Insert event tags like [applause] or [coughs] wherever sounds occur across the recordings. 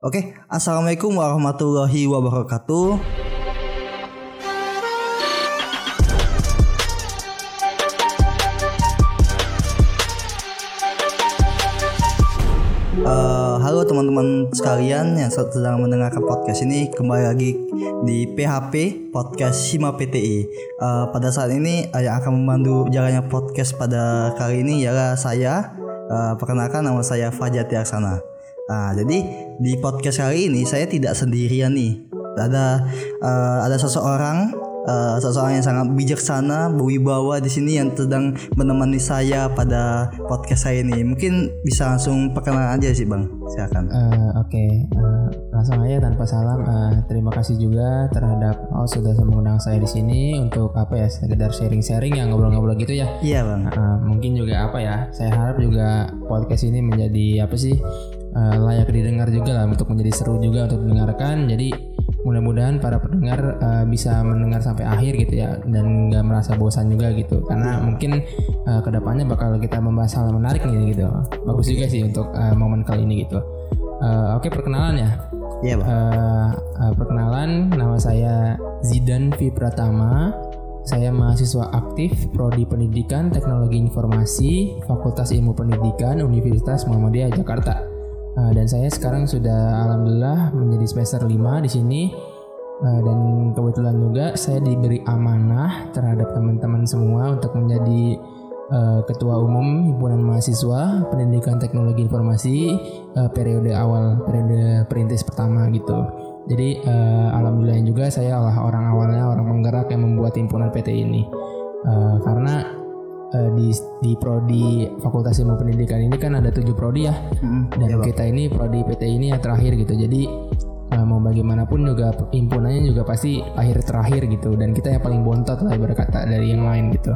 Oke, assalamualaikum warahmatullahi wabarakatuh. Uh, halo teman-teman sekalian yang sedang mendengarkan podcast ini kembali lagi di PHP Podcast Hima PTI. Uh, pada saat ini uh, yang akan memandu jalannya podcast pada kali ini ialah saya. Uh, perkenalkan nama saya Fajati Aksana. Nah, jadi di podcast kali ini saya tidak sendirian nih. Ada uh, ada seseorang uh, seseorang yang sangat bijaksana, berwibawa di sini yang sedang menemani saya pada podcast saya ini. Mungkin bisa langsung perkenalan aja sih, Bang. Silakan. Uh, Oke, okay. uh, langsung aja tanpa salam. Uh, terima kasih juga terhadap oh sudah mengundang saya di sini untuk apa ya sekedar sharing-sharing yang ngobrol-ngobrol gitu ya. Iya, Bang. Uh, mungkin juga apa ya? Saya harap juga podcast ini menjadi apa sih? Uh, layak didengar juga lah untuk menjadi seru juga untuk didengarkan jadi mudah-mudahan para pendengar uh, bisa mendengar sampai akhir gitu ya dan nggak merasa bosan juga gitu karena mungkin uh, ke depannya bakal kita membahas hal menarik nih gitu bagus juga sih untuk uh, momen kali ini gitu uh, oke okay, perkenalan ya Iya, Bang. Uh, uh, perkenalan, nama saya Zidan V Pratama. Saya mahasiswa aktif Prodi Pendidikan Teknologi Informasi Fakultas Ilmu Pendidikan Universitas Muhammadiyah Jakarta. Uh, dan saya sekarang sudah alhamdulillah menjadi semester 5 di sini. Uh, dan kebetulan juga saya diberi amanah terhadap teman-teman semua untuk menjadi uh, ketua umum himpunan mahasiswa pendidikan teknologi informasi periode awal periode perintis pertama gitu. Jadi alhamdulillah juga saya adalah orang awalnya orang penggerak yang membuat himpunan PT ini. Karena uh, di di prodi Fakultas Ilmu Pendidikan ini kan ada tujuh prodi ya, hmm, dan ya, kita ini prodi PT ini yang terakhir gitu. Jadi uh, mau bagaimanapun juga himpunannya juga pasti akhir terakhir gitu, dan kita yang paling bontot lah berkata dari yang lain gitu.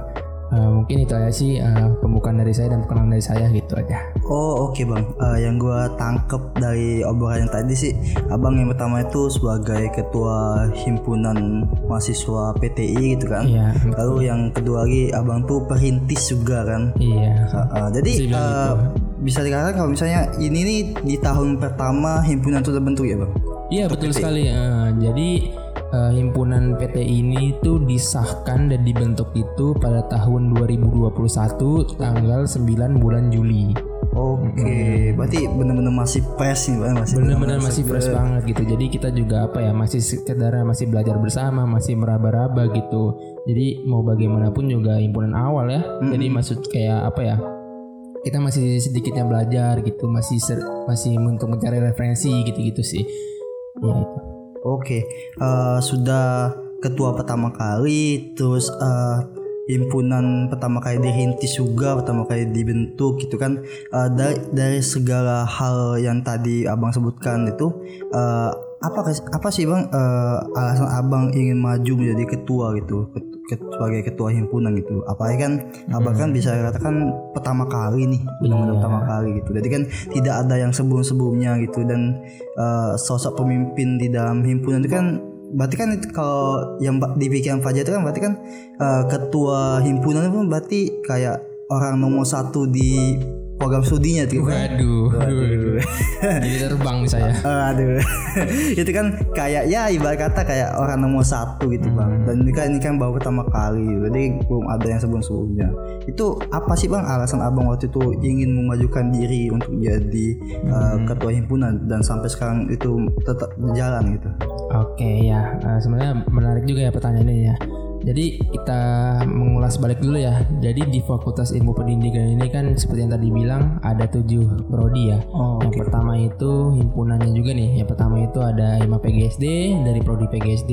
Uh, mungkin itu aja sih uh, pembukaan dari saya dan perkenalan dari saya gitu aja. Oh oke okay bang, uh, yang gue tangkep dari obrolan yang tadi sih, abang yang pertama itu sebagai ketua himpunan mahasiswa PTI gitu kan. Iya. Lalu yang kedua lagi abang tuh perintis juga kan. Iya. Uh, uh, jadi uh, bisa dikatakan kalau misalnya ini nih di tahun pertama himpunan itu terbentuk ya bang? Iya betul PTI. sekali. Uh, jadi uh, himpunan PT ini itu disahkan dan dibentuk itu pada tahun 2021 tanggal 9 bulan Juli. Oke, okay. hmm. berarti benar-benar masih fresh nih, masih benar-benar masih fresh banget gitu. Jadi kita juga apa ya, masih sekedar masih belajar bersama, masih meraba-raba gitu. Jadi mau bagaimanapun juga himpunan awal ya. Hmm. Jadi maksud kayak apa ya? Kita masih sedikitnya belajar gitu, masih ser masih untuk mencari referensi gitu-gitu sih. Ya itu. Oke, uh, sudah ketua pertama kali, terus uh, himpunan pertama kali dirintis juga, pertama kali dibentuk gitu kan. Uh, dari dari segala hal yang tadi abang sebutkan itu, uh, apa apa sih bang uh, alasan abang ingin maju menjadi ketua gitu? sebagai ketua himpunan gitu apalagi kan hmm. abang kan bisa katakan pertama kali nih benar-benar iya. pertama kali gitu jadi kan tidak ada yang sebelum-sebelumnya gitu dan uh, sosok pemimpin di dalam himpunan itu kan berarti kan itu kalau yang di pikiran Fajar itu kan berarti kan uh, ketua himpunan itu berarti kayak orang nomor satu di program studinya tuh. Waduh. Waduh. Jadi terbang saya. [laughs] Aduh. [laughs] itu kan kayak ya ibarat kata kayak orang nomor satu gitu bang. Hmm. Dan ini kan ini kan baru pertama kali, jadi belum ada yang sebelum sebelumnya. Itu apa sih bang alasan abang waktu itu ingin memajukan diri untuk jadi uh, hmm. uh, ketua himpunan dan sampai sekarang itu tetap berjalan gitu? Oke okay, ya, uh, sebenarnya menarik juga ya pertanyaannya ya. Jadi kita mengulas balik dulu ya. Jadi di Fakultas Ilmu Pendidikan ini kan seperti yang tadi bilang ada tujuh prodi ya. Oh, yang okay. pertama itu himpunannya juga nih. Yang pertama itu ada Hima PGSD dari prodi PGSD.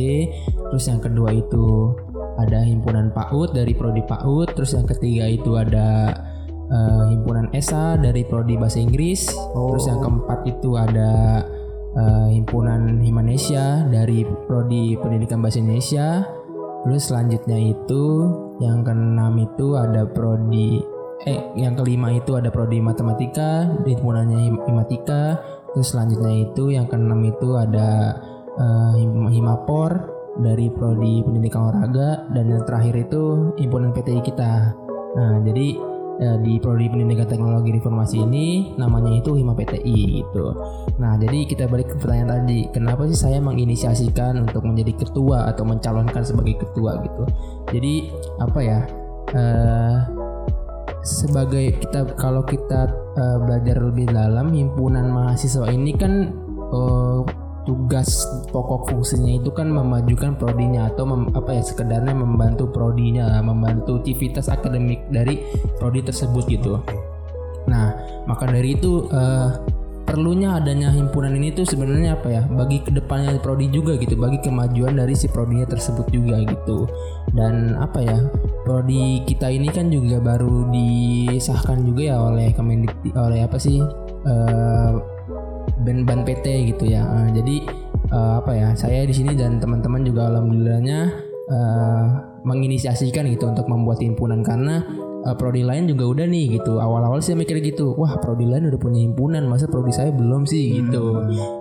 Terus yang kedua itu ada himpunan PAUD dari prodi PAUD. Terus yang ketiga itu ada uh, himpunan ESA dari prodi Bahasa Inggris. Oh. Terus yang keempat itu ada uh, himpunan Himanesia dari prodi Pendidikan Bahasa Indonesia Terus selanjutnya itu yang keenam itu ada prodi eh yang kelima itu ada prodi matematika, di himpunannya himatika. Terus selanjutnya itu yang keenam itu ada uh, himapor dari prodi pendidikan olahraga dan yang terakhir itu himpunan PTI kita. Nah, jadi ya, di prodi pendidikan teknologi informasi ini namanya itu Hima PTI gitu. Nah jadi kita balik ke pertanyaan tadi, kenapa sih saya menginisiasikan untuk menjadi ketua atau mencalonkan sebagai ketua gitu? Jadi apa ya? Uh, sebagai kita kalau kita uh, belajar lebih dalam himpunan mahasiswa ini kan uh, tugas pokok fungsinya itu kan memajukan prodinya atau mem, apa ya sekedarnya membantu prodinya membantu aktivitas akademik dari prodi tersebut gitu. Nah maka dari itu uh, perlunya adanya himpunan ini tuh sebenarnya apa ya bagi ke depannya prodi juga gitu bagi kemajuan dari si prodinya tersebut juga gitu. Dan apa ya prodi kita ini kan juga baru disahkan juga ya oleh Kemendikti oleh apa sih uh, ban ban PT gitu ya. Uh, jadi uh, apa ya? Saya di sini dan teman-teman juga alhamdulillahnya uh, menginisiasikan gitu untuk membuat himpunan karena uh, prodi lain juga udah nih gitu. Awal-awal saya mikir gitu wah prodi lain udah punya himpunan masa prodi saya belum sih? Gitu.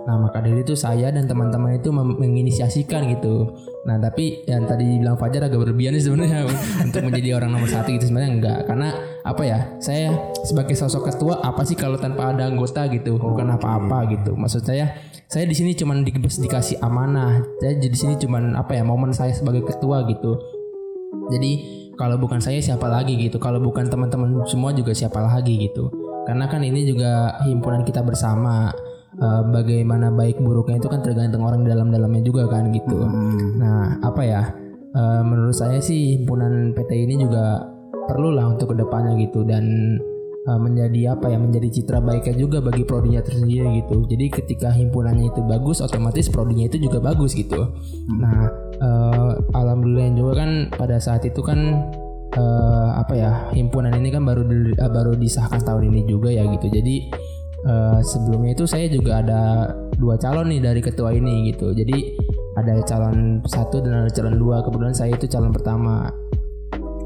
Nah maka dari itu saya dan teman-teman itu menginisiasikan gitu. Nah tapi yang tadi bilang Fajar agak berlebihan sih sebenarnya [laughs] untuk menjadi orang nomor satu gitu sebenarnya enggak. Karena apa ya saya sebagai sosok ketua apa sih kalau tanpa ada anggota gitu? Bukan apa-apa gitu. Maksud saya saya di sini cuman di, dikasih amanah. Saya di sini cuman apa ya momen saya sebagai ketua gitu. Jadi kalau bukan saya siapa lagi gitu. Kalau bukan teman-teman semua juga siapa lagi gitu. Karena kan ini juga himpunan kita bersama. Uh, bagaimana baik buruknya itu kan tergantung orang dalam-dalamnya juga kan gitu. Hmm. nah apa ya? Uh, menurut saya sih himpunan PT ini juga perlu lah untuk ke depannya gitu. Dan uh, menjadi apa ya menjadi citra baiknya juga bagi prodinya tersendiri gitu. Jadi ketika himpunannya itu bagus otomatis prodinya itu juga bagus gitu. Nah uh, alhamdulillah juga kan pada saat itu kan uh, apa ya himpunan ini kan baru uh, baru disahkan tahun ini juga ya gitu. Jadi uh, sebelumnya itu saya juga ada dua calon nih dari ketua ini gitu. Jadi ada calon satu dan ada calon dua. Kebetulan saya itu calon pertama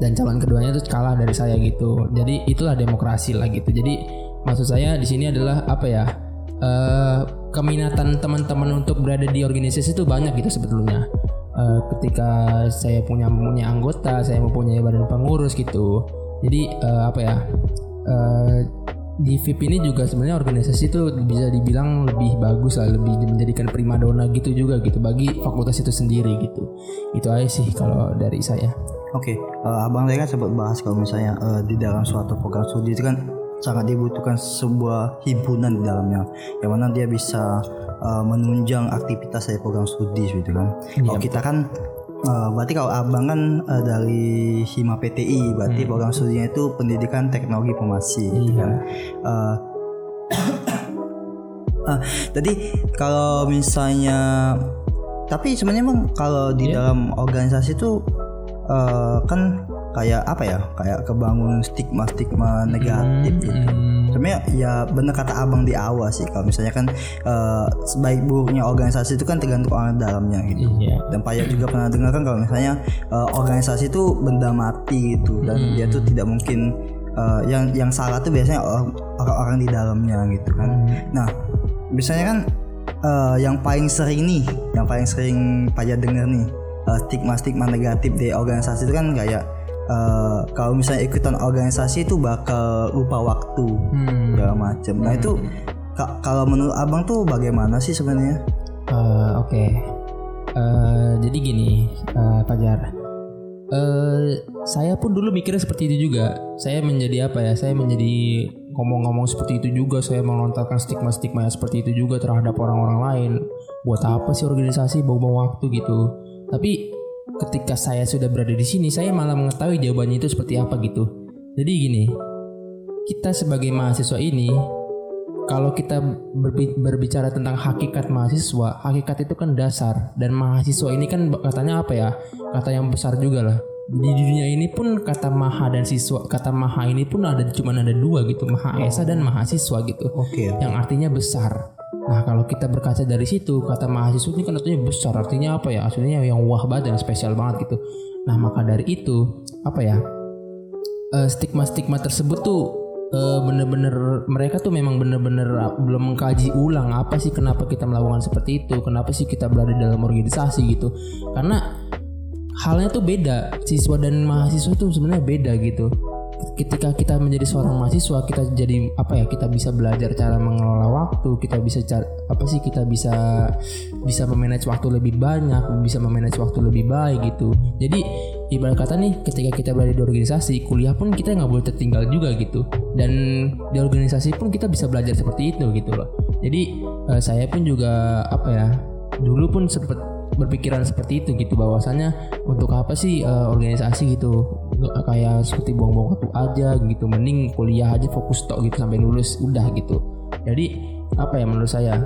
dan calon keduanya itu kalah dari saya gitu. Jadi itulah demokrasi lah gitu. Jadi maksud saya di sini adalah apa ya uh, keminatan teman-teman untuk berada di organisasi itu banyak gitu sebetulnya. Uh, ketika saya punya punya anggota saya mempunyai badan pengurus gitu. Jadi uh, apa ya uh, di VIP ini juga sebenarnya organisasi itu bisa dibilang lebih bagus lah lebih menjadikan primadona gitu juga gitu bagi fakultas itu sendiri gitu itu aja sih kalau dari saya oke okay. uh, abang saya kan sempat bahas kalau misalnya uh, di dalam suatu program studi itu kan sangat dibutuhkan sebuah himpunan di dalamnya yang mana dia bisa uh, menunjang aktivitas dari program studi gitu kan. Iya, kalau kita kan uh, berarti kalau abang kan uh, dari Hima PTI berarti hmm. program studinya itu pendidikan teknologi informasi gitu iya. kan. [coughs] Uh, uh, jadi kalau misalnya tapi sebenarnya emang kalau di yeah. dalam organisasi itu uh, kan kayak apa ya kayak kebangun stigma stigma negatif hmm, gitu hmm. Sebenarnya ya bener kata abang di awal sih kalau misalnya kan uh, sebaik buruknya organisasi itu kan tergantung orang dalamnya gitu iya. dan payah juga pernah dengar kan kalau misalnya uh, organisasi itu benda mati gitu dan hmm. dia tuh tidak mungkin uh, yang yang salah tuh biasanya orang-orang di dalamnya gitu kan hmm. nah biasanya kan uh, yang paling sering nih yang paling sering payah dengar nih stigma-stigma negatif di organisasi itu kan kayak uh, kalau misalnya ikutan organisasi itu bakal lupa waktu hmm. segala macam. Nah hmm. itu kalau menurut abang tuh bagaimana sih sebenarnya? Uh, Oke, okay. uh, eh, jadi gini uh, Fajar. Uh, saya pun dulu mikirnya seperti itu juga. Saya menjadi apa ya? Saya menjadi ngomong-ngomong seperti itu juga. Saya melontarkan stigma-stigma yang seperti itu juga terhadap orang-orang lain. Buat apa sih organisasi bawa-bawa waktu gitu? Tapi ketika saya sudah berada di sini, saya malah mengetahui jawabannya itu seperti apa gitu. Jadi gini, kita sebagai mahasiswa ini, kalau kita berbicara tentang hakikat mahasiswa, hakikat itu kan dasar dan mahasiswa ini kan katanya apa ya? Kata yang besar juga lah. Di dunia ini pun kata maha dan siswa, kata maha ini pun ada cuma ada dua gitu, maha esa dan mahasiswa gitu. Oke. Okay. Yang artinya besar. Nah kalau kita berkaca dari situ kata mahasiswa ini kan artinya besar. Artinya apa ya? Aslinya yang wah banget yang spesial banget gitu. Nah maka dari itu apa ya? Uh, stigma-stigma tersebut tuh uh, bener-bener mereka tuh memang bener-bener belum mengkaji ulang apa sih kenapa kita melakukan seperti itu kenapa sih kita berada dalam organisasi gitu. Karena halnya tuh beda siswa dan mahasiswa tuh sebenarnya beda gitu ketika kita menjadi seorang mahasiswa kita jadi apa ya kita bisa belajar cara mengelola waktu kita bisa cara, apa sih kita bisa bisa memanage waktu lebih banyak bisa memanage waktu lebih baik gitu. Jadi ibarat kata nih ketika kita berada di organisasi kuliah pun kita nggak boleh tertinggal juga gitu. Dan di organisasi pun kita bisa belajar seperti itu gitu loh. Jadi eh, saya pun juga apa ya dulu pun sempat berpikiran seperti itu gitu. Bahwasanya untuk apa sih uh, organisasi gitu? Kayak seperti buang-buang waktu aja gitu. Mending kuliah aja fokus tok gitu sampai lulus udah gitu. Jadi apa ya menurut saya?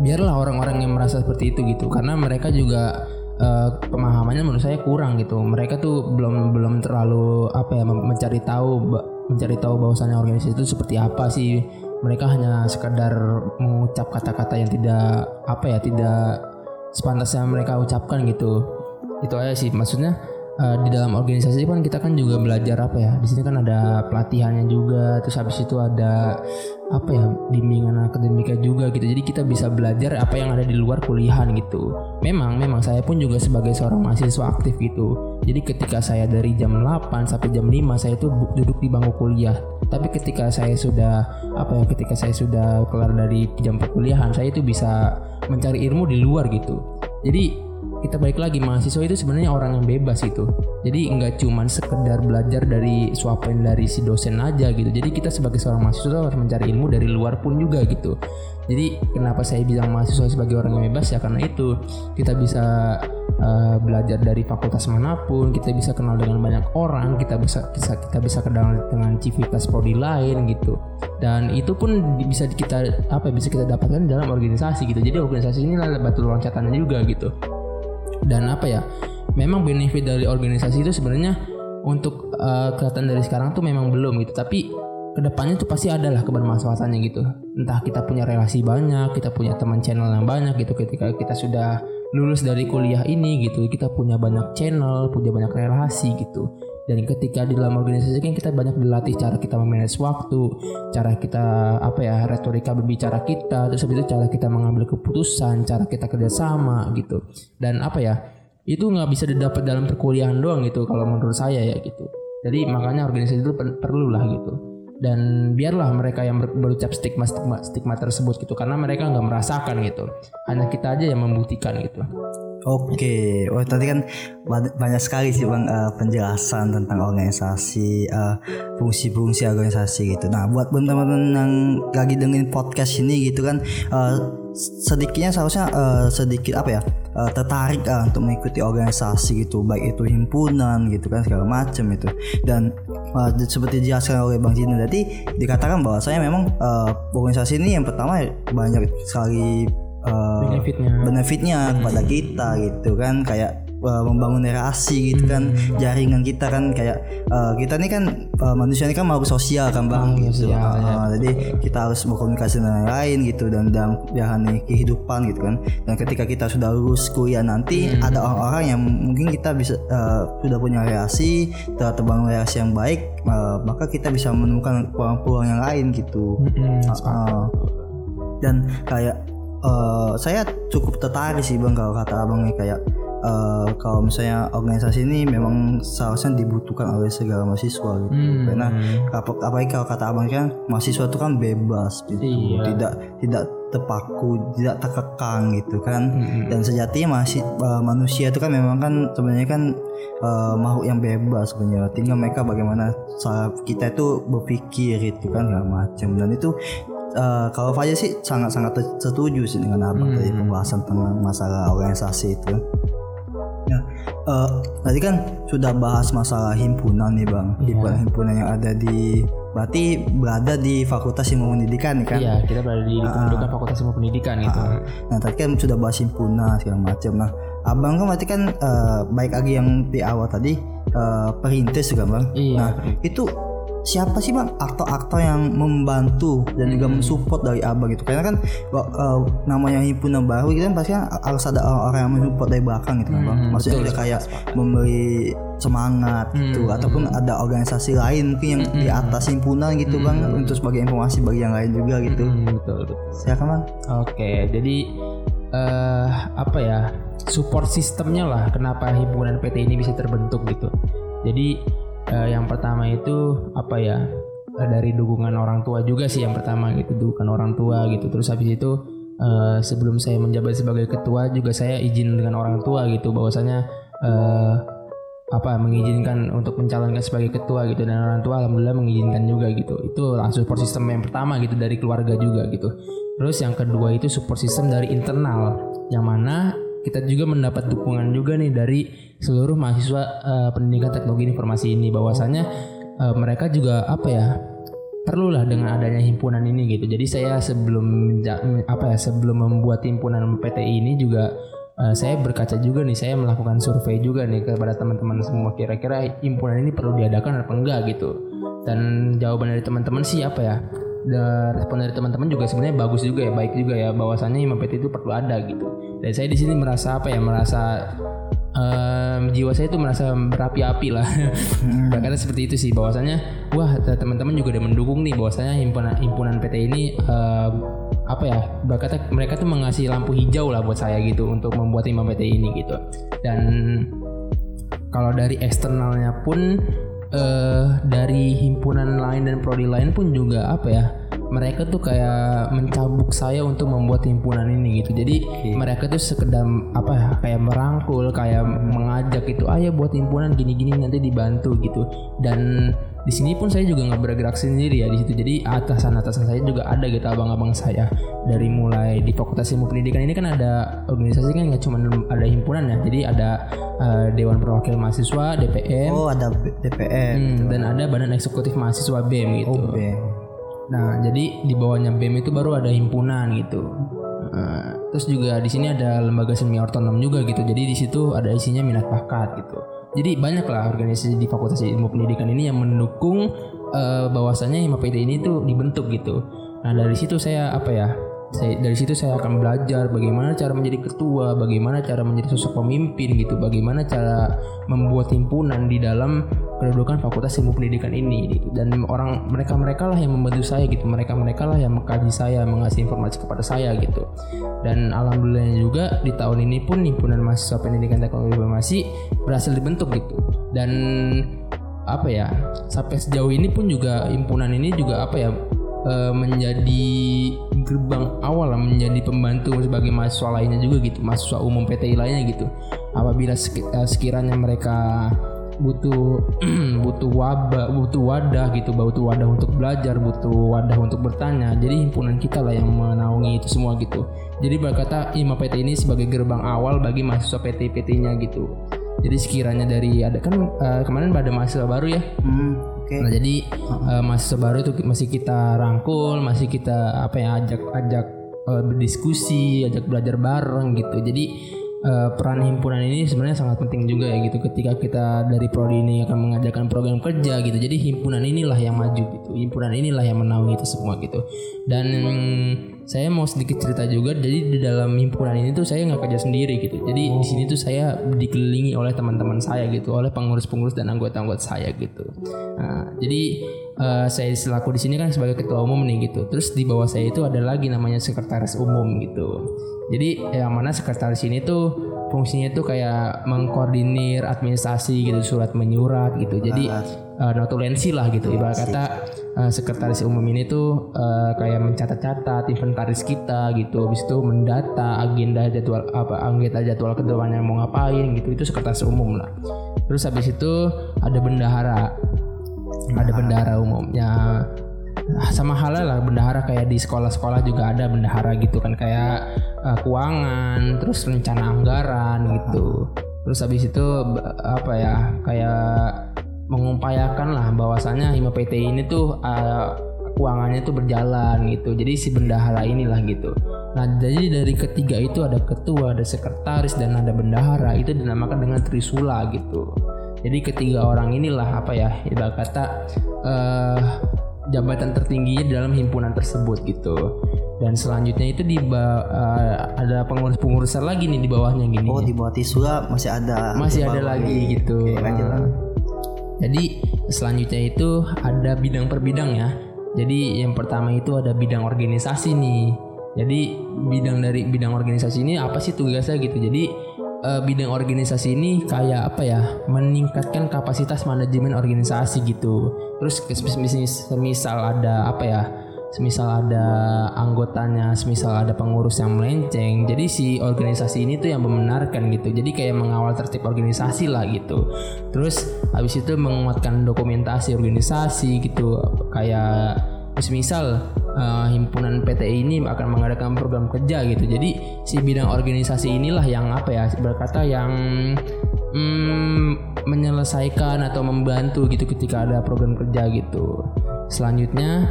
Biarlah orang-orang yang merasa seperti itu gitu. Karena mereka juga uh, pemahamannya menurut saya kurang gitu. Mereka tuh belum belum terlalu apa ya mencari tahu mencari tahu bahwasanya organisasi itu seperti apa sih. Mereka hanya sekedar mengucap kata-kata yang tidak apa ya tidak sepantasnya mereka ucapkan gitu. Itu aja sih maksudnya uh, di dalam organisasi kan kita kan juga belajar apa ya di sini kan ada pelatihannya juga terus habis itu ada apa ya bimbingan akademika juga gitu. Jadi kita bisa belajar apa yang ada di luar kuliahan gitu. Memang memang saya pun juga sebagai seorang mahasiswa aktif gitu. Jadi ketika saya dari jam 8 sampai jam 5 saya itu duduk di bangku kuliah tapi ketika saya sudah apa ya ketika saya sudah kelar dari jam perkuliahan saya itu bisa mencari ilmu di luar gitu. Jadi kita balik lagi mahasiswa itu sebenarnya orang yang bebas itu. Jadi nggak cuma sekedar belajar dari suapan dari si dosen aja gitu. Jadi kita sebagai seorang mahasiswa harus mencari ilmu dari luar pun juga gitu. Jadi kenapa saya bilang mahasiswa sebagai orang yang bebas? Ya karena itu. Kita bisa uh, belajar dari fakultas mana pun kita bisa kenal dengan banyak orang kita bisa bisa kita bisa kenal dengan civitas prodi lain gitu. Dan itu pun bisa kita apa bisa kita dapatkan dalam organisasi gitu. Jadi organisasi ini adalah batu loncatannya juga gitu dan apa ya memang benefit dari organisasi itu sebenarnya untuk uh, kelihatan dari sekarang tuh memang belum gitu. Tapi ke depannya tuh pasti adalah kebermanfaatannya gitu. Entah kita punya relasi banyak kita punya teman channel yang banyak gitu. Ketika kita sudah lulus dari kuliah ini gitu kita punya banyak channel punya banyak relasi gitu dan ketika di dalam organisasi kan kita banyak dilatih cara kita memanage waktu cara kita apa ya retorika berbicara kita terus itu cara kita mengambil keputusan cara kita kerjasama gitu. Dan apa ya itu nggak bisa didapat dalam perkuliahan doang gitu kalau menurut saya ya gitu. Jadi makanya organisasi itu perlu lah gitu. Dan biarlah mereka yang ber berucap stigma stigma stigma tersebut gitu karena mereka nggak merasakan gitu. Hanya kita aja yang membuktikan gitu Oke, oh tadi kan banyak sekali sih bang uh, penjelasan tentang organisasi, uh, fungsi-fungsi organisasi gitu. Nah, buat teman-teman yang lagi dengerin podcast ini gitu kan, uh, sedikitnya seharusnya uh, sedikit apa ya uh, tertarik uh, untuk mengikuti organisasi gitu, baik itu himpunan gitu kan segala macam itu. Dan uh, seperti dijelaskan oleh bang Jina tadi, dikatakan bahwa saya memang uh, organisasi ini yang pertama banyak sekali uh, benefitnya benefitnya kepada kita gitu kan kayak uh, membangun relasi gitu kan hmm. jaringan kita kan kayak uh, kita ini kan uh, manusia ini kan makhluk sosial kan bang oh, gitu ya, uh, ya. jadi kita harus berkomunikasi dengan lain gitu dan dalam jalani kehidupan gitu kan dan ketika kita sudah lulus kuliah nanti hmm. ada orang-orang yang mungkin kita bisa uh, sudah punya relasi telah terbangun relasi yang baik uh, maka kita bisa menemukan peluang-peluang yang lain gitu hmm. uh, dan kayak uh, saya cukup tertarik sih bang kalau kata abang nih kayak uh, kalau misalnya organisasi ini memang seharusnya dibutuhkan oleh segala mahasiswa gitu hmm. karena apa apalagi kalau kata abang kan mahasiswa itu kan bebas gitu iya. tidak tidak terpaku tidak terkekang gitu kan hmm. dan sejatinya masih uh, manusia itu kan memang kan sebenarnya kan uh, makhluk yang bebas sebenarnya tinggal mereka bagaimana kita itu berpikir itu kan segala macam dan itu uh, kalau Fajar sih sangat-sangat setuju sih dengan abang hmm. tadi pembahasan tentang masalah organisasi itu. Ya, uh, tadi kan sudah bahas masalah himpunan nih bang, yeah. himpunan-himpunan yang ada di, berarti berada di Fakultas Ilmu Pendidikan kan? Iya, kita berada di uh, Fakultas Ilmu Pendidikan gitu. Uh, nah tadi kan sudah bahas himpunan segala macam. Nah, abang kan berarti kan uh, baik lagi yang di awal tadi uh, perintis juga bang. Iya. Nah itu siapa sih bang? Aktor-aktor yang membantu dan juga hmm. mensupport dari abang gitu. Karena kan uh, namanya himpunan baru gitu kan pasti kan harus ada orang-orang yang mensupport dari belakang gitu kan bang. Hmm, maksudnya betul, kayak memberi semangat hmm, gitu ataupun ada organisasi lain mungkin yang hmm, di atas himpunan gitu bang untuk sebagai informasi bagi yang lain juga gitu. Betul betul. Silakan bang. Oke jadi uh, apa ya support sistemnya lah kenapa himpunan PT ini bisa terbentuk gitu. Jadi Eh, yang pertama itu apa ya? eh, dari dukungan orang tua juga sih yang pertama gitu, dukungan orang tua gitu. Terus habis itu eh, sebelum saya menjabat sebagai ketua juga saya izin dengan orang tua gitu bahwasanya eh, apa mengizinkan untuk mencalonkan sebagai ketua gitu dan orang tua alhamdulillah mengizinkan juga gitu itu langsung support system yang pertama gitu dari keluarga juga gitu terus yang kedua itu support system dari internal yang mana kita juga mendapat dukungan juga nih dari seluruh mahasiswa eh, pendidikan teknologi informasi ini bahwasanya eh, mereka juga apa ya perlulah dengan adanya himpunan ini gitu jadi saya sebelum apa ya sebelum membuat himpunan PTI ini juga Eh, saya berkaca juga nih, saya melakukan survei juga nih kepada teman-teman semua. Kira-kira himpunan ini perlu diadakan apa enggak gitu. Dan jawaban dari teman-teman sih apa ya? Respon dari teman-teman juga sebenarnya bagus juga ya, baik juga ya. Bahwasannya Imam PT itu perlu ada gitu. Dan saya di sini merasa apa ya? Merasa em, jiwa saya itu merasa berapi-api lah. Karena seperti itu sih bahwasanya wah teman-teman juga udah mendukung nih bahwasanya himpunan himpunan PT ini eh, apa ya berkata mereka tuh mengasih lampu hijau lah buat saya gitu untuk membuat imam PT ini gitu dan kalau dari eksternalnya pun eh dari himpunan lain dan prodi lain pun juga apa ya mereka tuh kayak mencabuk saya untuk membuat himpunan ini gitu. Jadi mereka tuh sekedar apa ya kayak merangkul kayak mengajak gitu ayo buat himpunan gini-gini nanti dibantu gitu. Dan di sini pun saya juga nggak bergerak sendiri ya di situ jadi atasan-atasan saya juga ada gitu abang-abang saya dari mulai di Fakultas Ilmu Pendidikan ini kan ada organisasi kan nggak cuma ada himpunan ya jadi ada eh, Dewan Perwakilan Mahasiswa DPM Oh ada DPM. hmm, dan ada Badan Eksekutif Mahasiswa BEM gitu Oh B. Nah, jadi di bawahnya BEM itu baru ada himpunan gitu. Nah, terus juga di sini ada lembaga semi otonom juga gitu. Jadi di situ ada isinya minat bakat gitu. Jadi banyak lah organisasi di Fakultas Ilmu Pendidikan ini yang mendukung eh, bahwasannya Hima PT ini tuh dibentuk gitu. Nah, dari situ saya apa ya? Saya, dari situ saya akan belajar bagaimana cara menjadi ketua, bagaimana cara menjadi sosok pemimpin gitu, bagaimana cara membuat himpunan di dalam kedudukan Fakultas Ilmu Pendidikan ini gitu. Dan orang mereka-mereka lah yang membantu saya gitu, mereka-mereka lah yang mengkaji saya, mengasih informasi kepada saya gitu. Dan alhamdulillah juga di tahun ini pun himpunan mahasiswa pendidikan teknologi informasi berhasil dibentuk gitu. Dan apa ya sampai sejauh ini pun juga himpunan ini juga apa ya eh, menjadi gerbang awal lah, menjadi pembantu sebagai mahasiswa lainnya juga gitu mahasiswa umum PTI lainnya gitu. Apabila eh, sekiranya mereka butuh [clears throat] butuh wabah butuh wadah gitu butuh wadah untuk belajar butuh wadah untuk bertanya jadi himpunan kita lah yang menaungi itu semua gitu. Jadi berkata IMA PT ini sebagai gerbang awal bagi mahasiswa PT PT-nya gitu. Jadi sekiranya dari ada kan eh, kemarin ada mahasiswa baru ya? Hmm, Oke. Nah jadi eh, mahasiswa baru itu masih kita rangkul, masih kita apa ya ajak ajak eh, berdiskusi, ajak belajar bareng gitu. Jadi eh, peran himpunan ini sebenarnya sangat penting juga ya gitu. Ketika kita dari prodi ini akan mengajarkan program kerja gitu. Jadi himpunan inilah yang maju gitu. Himpunan inilah yang menaungi itu semua gitu. Dan mm, saya mau sedikit cerita juga. Jadi di dalam himpunan ini tuh saya nggak kerja sendiri gitu. Jadi di sini tuh saya dikelilingi oleh teman-teman saya gitu, oleh pengurus-pengurus dan anggota-anggota saya gitu. Nah, jadi eh, saya selaku di sini kan sebagai ketua umum nih gitu. Terus di bawah saya itu ada lagi namanya sekretaris umum gitu. Jadi yang mana sekretaris ini tuh fungsinya tuh kayak mengkoordinir administrasi gitu, surat menyurat gitu. Jadi eh, notulensi lah gitu. Ibarat kata eh, sekretaris umum ini tuh eh, kayak mencatat-catat inventaris kita gitu. Habis itu mendata agenda jadwal apa agenda jadwal ke depannya mau ngapain gitu. Itu sekretaris umum lah. Terus habis itu ada bendahara ada bendahara umumnya sama halnya lah bendahara kayak di sekolah-sekolah juga ada bendahara gitu kan kayak eh, keuangan terus rencana anggaran gitu terus habis itu apa ya kayak mengupayakan lah bahwasanya Hima PT ini tuh eh, keuangannya tuh berjalan gitu jadi si bendahara inilah gitu nah jadi dari ketiga itu ada ketua ada sekretaris dan ada bendahara itu dinamakan dengan trisula gitu jadi ketiga orang inilah apa ya ibarat kata eh jabatan tertingginya dalam himpunan tersebut gitu. Dan selanjutnya itu di eh, ada pengurus-pengurusan lagi nih di bawahnya gini. Oh di bawah Tisula masih ada. Masih ada lagi gitu. Oke, lanjut lah. Jadi selanjutnya itu ada bidang per bidang ya. Jadi yang pertama itu ada bidang organisasi nih. Jadi bidang dari bidang organisasi ini apa sih tugasnya gitu. Jadi eh, bidang organisasi ini kayak apa ya meningkatkan kapasitas manajemen organisasi gitu terus semisal ada apa ya semisal ada anggotanya semisal ada pengurus yang melenceng jadi si organisasi ini tuh yang membenarkan gitu jadi kayak mengawal tertib organisasi lah gitu terus habis itu menguatkan dokumentasi organisasi gitu kayak misal eh, himpunan PTI ini akan mengadakan program kerja gitu. Jadi si bidang organisasi inilah yang apa ya berkata yang mm, menyelesaikan atau membantu gitu ketika ada program kerja gitu. Selanjutnya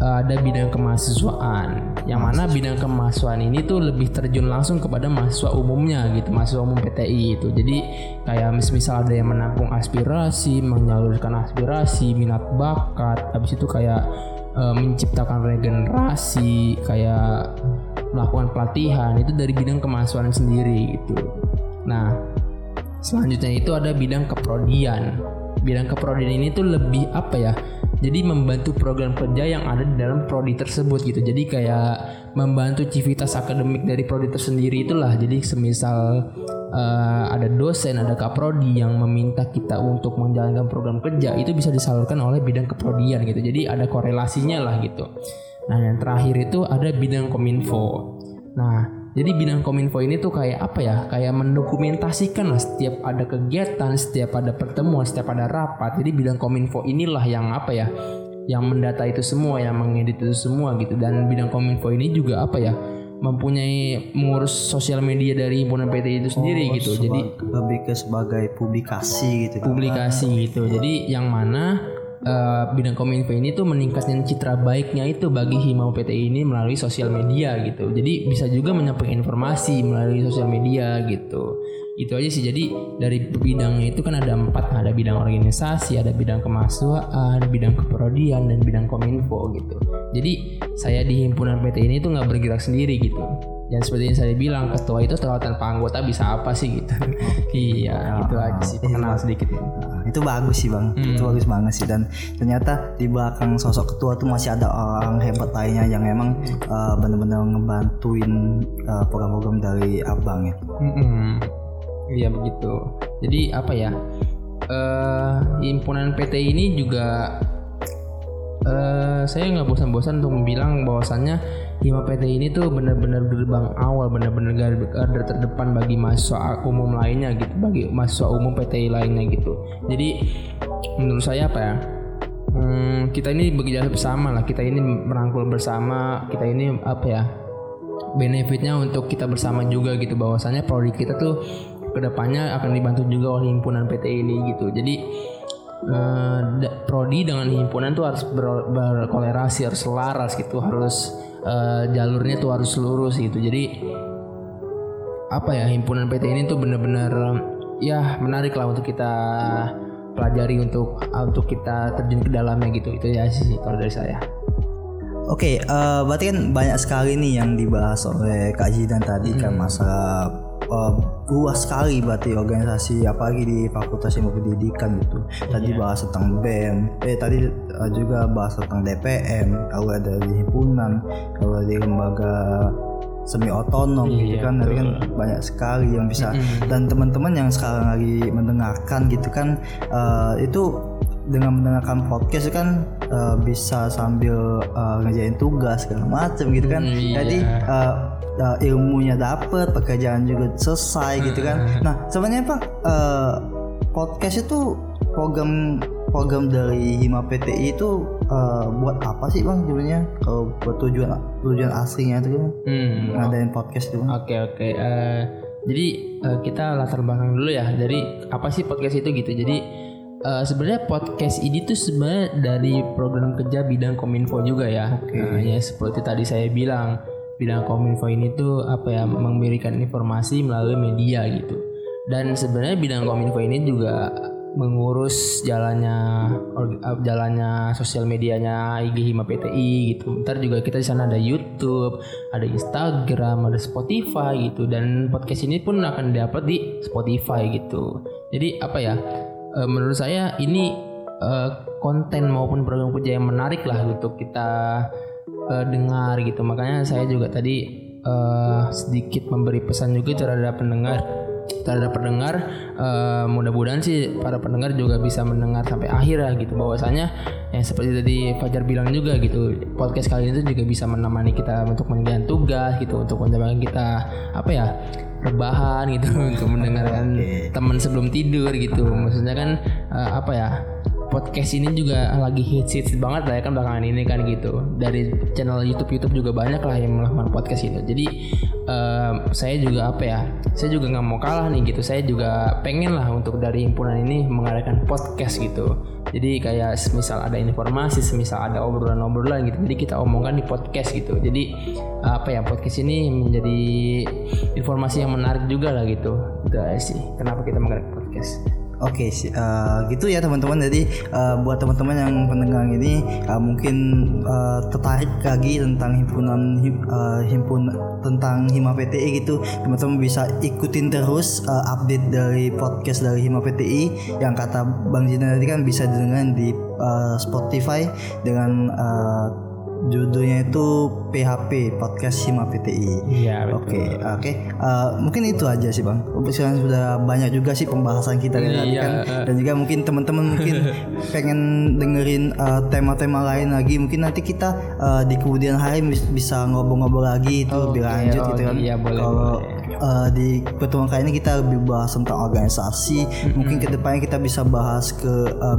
eh, ada bidang kemahasiswaan yang mana bidang kemahasiswaan ini tuh lebih terjun langsung kepada mahasiswa umumnya gitu mahasiswa umum PTI itu jadi kayak mis- misal ada yang menampung aspirasi menyalurkan aspirasi minat bakat habis itu kayak eh, menciptakan regenerasi kayak melakukan pelatihan itu dari bidang kemahasiswaan sendiri gitu nah Selanjutnya itu ada bidang keprodian. Bidang keprodian ini tuh lebih apa ya? Jadi membantu program kerja yang ada di dalam prodi tersebut gitu. Jadi kayak membantu civitas akademik dari prodi tersendiri itulah. Jadi semisal eh, ada dosen, ada kaprodi yang meminta kita untuk menjalankan program kerja itu bisa disalurkan oleh bidang keprodian gitu. Jadi ada korelasinya lah gitu. Nah yang terakhir itu ada bidang kominfo. Nah, jadi bidang kominfo ini tuh kayak apa ya? Kayak mendokumentasikan lah setiap ada kegiatan, setiap ada pertemuan, setiap ada rapat. Jadi bidang kominfo inilah yang apa ya? Yang mendata itu semua, yang mengedit itu semua gitu. Dan bidang kominfo ini juga apa ya? Mempunyai mengurus sosial media dari himpunan PT itu sendiri gitu. Jadi lebih ke sebagai publikasi gitu kan. publikasi gitu. Jadi yang mana eh, bidang kominfo ini tuh meningkatkan citra baiknya itu bagi Himau PT ini melalui sosial media gitu. Jadi bisa juga menyampaikan informasi melalui sosial media gitu. Itu aja sih. Jadi dari bidangnya itu kan ada empat, ada bidang organisasi, ada bidang kemahasiswaan, bidang keprodian, dan bidang kominfo gitu. Jadi saya di himpunan PT ini tuh nggak bergerak sendiri gitu. Dan seperti yang saya bilang, ketua itu kalau tanpa anggota bisa apa sih gitu. iya, itu aja sih. Kenal sedikit. Nah, itu bagus sih bang, Hmm. itu bagus banget sih dan ternyata di belakang sosok ketua tuh masih ada orang hebat lainnya yang emang uh, benar-benar ngebantuin uh, program-program dari abang ya. Iya begitu. Jadi apa ya? eh himpunan PT ini juga eh saya nggak bosan-bosan untuk bilang bahwasannya Hima PT ini tuh benar-benar gerbang awal, benar-benar gar- garda terdepan bagi mahasiswa umum lainnya gitu, bagi mahasiswa umum PTI lainnya gitu. Jadi menurut saya apa ya? Hmm, kita ini bekerja bersama lah, kita ini merangkul bersama, kita ini apa ya? benefitnya untuk kita bersama juga gitu bahwasannya prodi kita tuh ke depannya akan dibantu juga oleh himpunan PT ini gitu jadi eh, prodi dengan himpunan tuh harus ber- berkolerasi harus selaras gitu harus eh, jalurnya tuh harus lurus gitu. Jadi apa ya himpunan PT ini tuh bener-bener ya menarik lah untuk kita pelajari untuk untuk kita terjun ke dalamnya gitu. Itu ya sih kalau dari saya. Oke, eh, berarti kan banyak sekali nih yang dibahas oleh Kak Zidan tadi kan masalah eh, luas sekali berarti organisasi apalagi di Fakultas Ilmu Pendidikan gitu. Tadi bahas tentang BEM, eh tadi eh, juga bahas tentang DPM, kalau ada di himpunan, kalau di lembaga semi otonom gitu kan kan banyak sekali yang bisa. Dan teman-teman yang sekarang lagi mendengarkan gitu kan eh, itu dengan mendengarkan podcast kan eh, bisa sambil eh, ngerjain tugas segala macam gitu kan Hmm, iya. jadi eh, eh, ilmunya dapet pekerjaan juga selesai gitu kan [laughs] nah sebenarnya pak eh, podcast itu program program dari Hima PTI itu eh, buat apa sih bang sebenarnya kalau buat tujuan tujuan aslinya itu kan hmm ngadain podcast itu bang Oke oke. Jadi eh, kita latar belakang dulu ya. Dari apa sih podcast itu gitu. Jadi eh, sebenarnya podcast ini tuh sebenarnya dari program kerja bidang kominfo juga ya. Nah, ya seperti tadi saya bilang bidang kominfo ini tuh apa ya memberikan informasi melalui media gitu. Dan sebenarnya bidang kominfo ini juga mengurus jalannya eh, jalannya sosial medianya IG Hima PTI gitu. Ntar juga kita di sana ada YouTube, ada Instagram, ada Spotify gitu dan podcast ini pun akan diupload di Spotify gitu. Jadi apa ya? Eh, menurut saya ini eh, konten maupun program kerja yang menarik lah untuk kita eh, dengar gitu. Makanya saya juga tadi eh, sedikit memberi pesan juga terhadap pendengar terhadap pendengar uh, mudah-mudahan sih para pendengar juga bisa mendengar sampai akhir lah gitu bahwasanya yang seperti tadi Fajar bilang juga gitu podcast kali ini tuh juga bisa menemani kita untuk mengerjakan tugas gitu untuk menemani kita apa ya rebahan gitu [laughs] untuk mendengarkan okay. teman sebelum tidur gitu maksudnya kan uh, apa ya podcast ini juga lagi hits hits banget lah ya kan belakangan ini kan gitu. Dari channel YouTube YouTube juga banyak lah yang melakukan podcast itu jadi um, saya juga apa ya saya juga nggak mau kalah nih gitu. Saya juga pengen lah untuk dari himpunan ini mengadakan podcast gitu. Jadi kayak semisal ada informasi semisal ada obrolan-obrolan gitu jadi kita omongkan di podcast gitu. Jadi apa ya podcast ini menjadi informasi yang menarik juga lah gitu. Itu sih kenapa kita mengadakan podcast Oke, okay, uh, gitu ya teman-teman. Jadi uh, buat teman-teman yang pendengar ini uh, mungkin uh, tertarik lagi tentang himpunan him, uh, himpun tentang Hima PTI gitu, teman-teman bisa ikutin terus uh, update dari podcast dari Hima PTI yang kata Bang Jina tadi kan bisa didengar di uh, Spotify dengan uh, judulnya itu PHP podcast Hima PTI. Iya. Oke, oke. Okay, Uh, mungkin itu aja sih bang. Sekarang sudah banyak juga sih pembahasan kita iya, tadi kan, dan juga mungkin teman-teman mungkin [laughs] pengen dengerin uh, tema-tema lain lagi. Mungkin nanti kita uh, di kemudian hari bisa ngobrol-ngobrol lagi itu oh, lebih lanjut okay, gitu kan. Iya boleh. Kalau uh, di pertemuan kali ini kita lebih bahas tentang organisasi. Mm-hmm. Mungkin ke depannya kita bisa bahas ke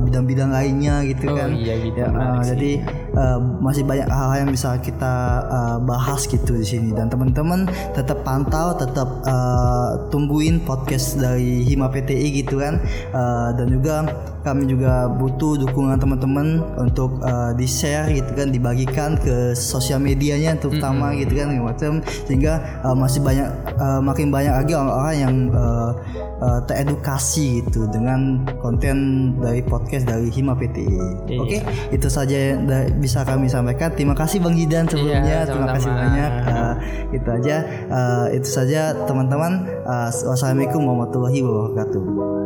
bidang-bidang uh, lainnya gitu oh, kan. Iya gitu. Ya, uh, jadi uh, masih banyak hal-hal yang bisa kita uh, bahas gitu di sini dan teman-teman tetap pantau tetap uh, tungguin podcast dari Hima PTI gitu kan uh, dan juga kami juga butuh dukungan teman-teman untuk uh, di share gitu kan dibagikan ke sosial medianya terutama mm-hmm. gitu kan macam sehingga uh, masih banyak uh, makin banyak lagi orang-orang yang uh, uh, teredukasi gitu dengan konten dari podcast dari Hima PTI. Iya. Oke, okay? itu saja yang bisa kami sampaikan. Terima kasih Bang Jidan sebelumnya. Iya, Terima kasih banyak. Uh, itu aja. Uh, itu saja teman-teman. Uh, wassalamualaikum warahmatullahi wabarakatuh.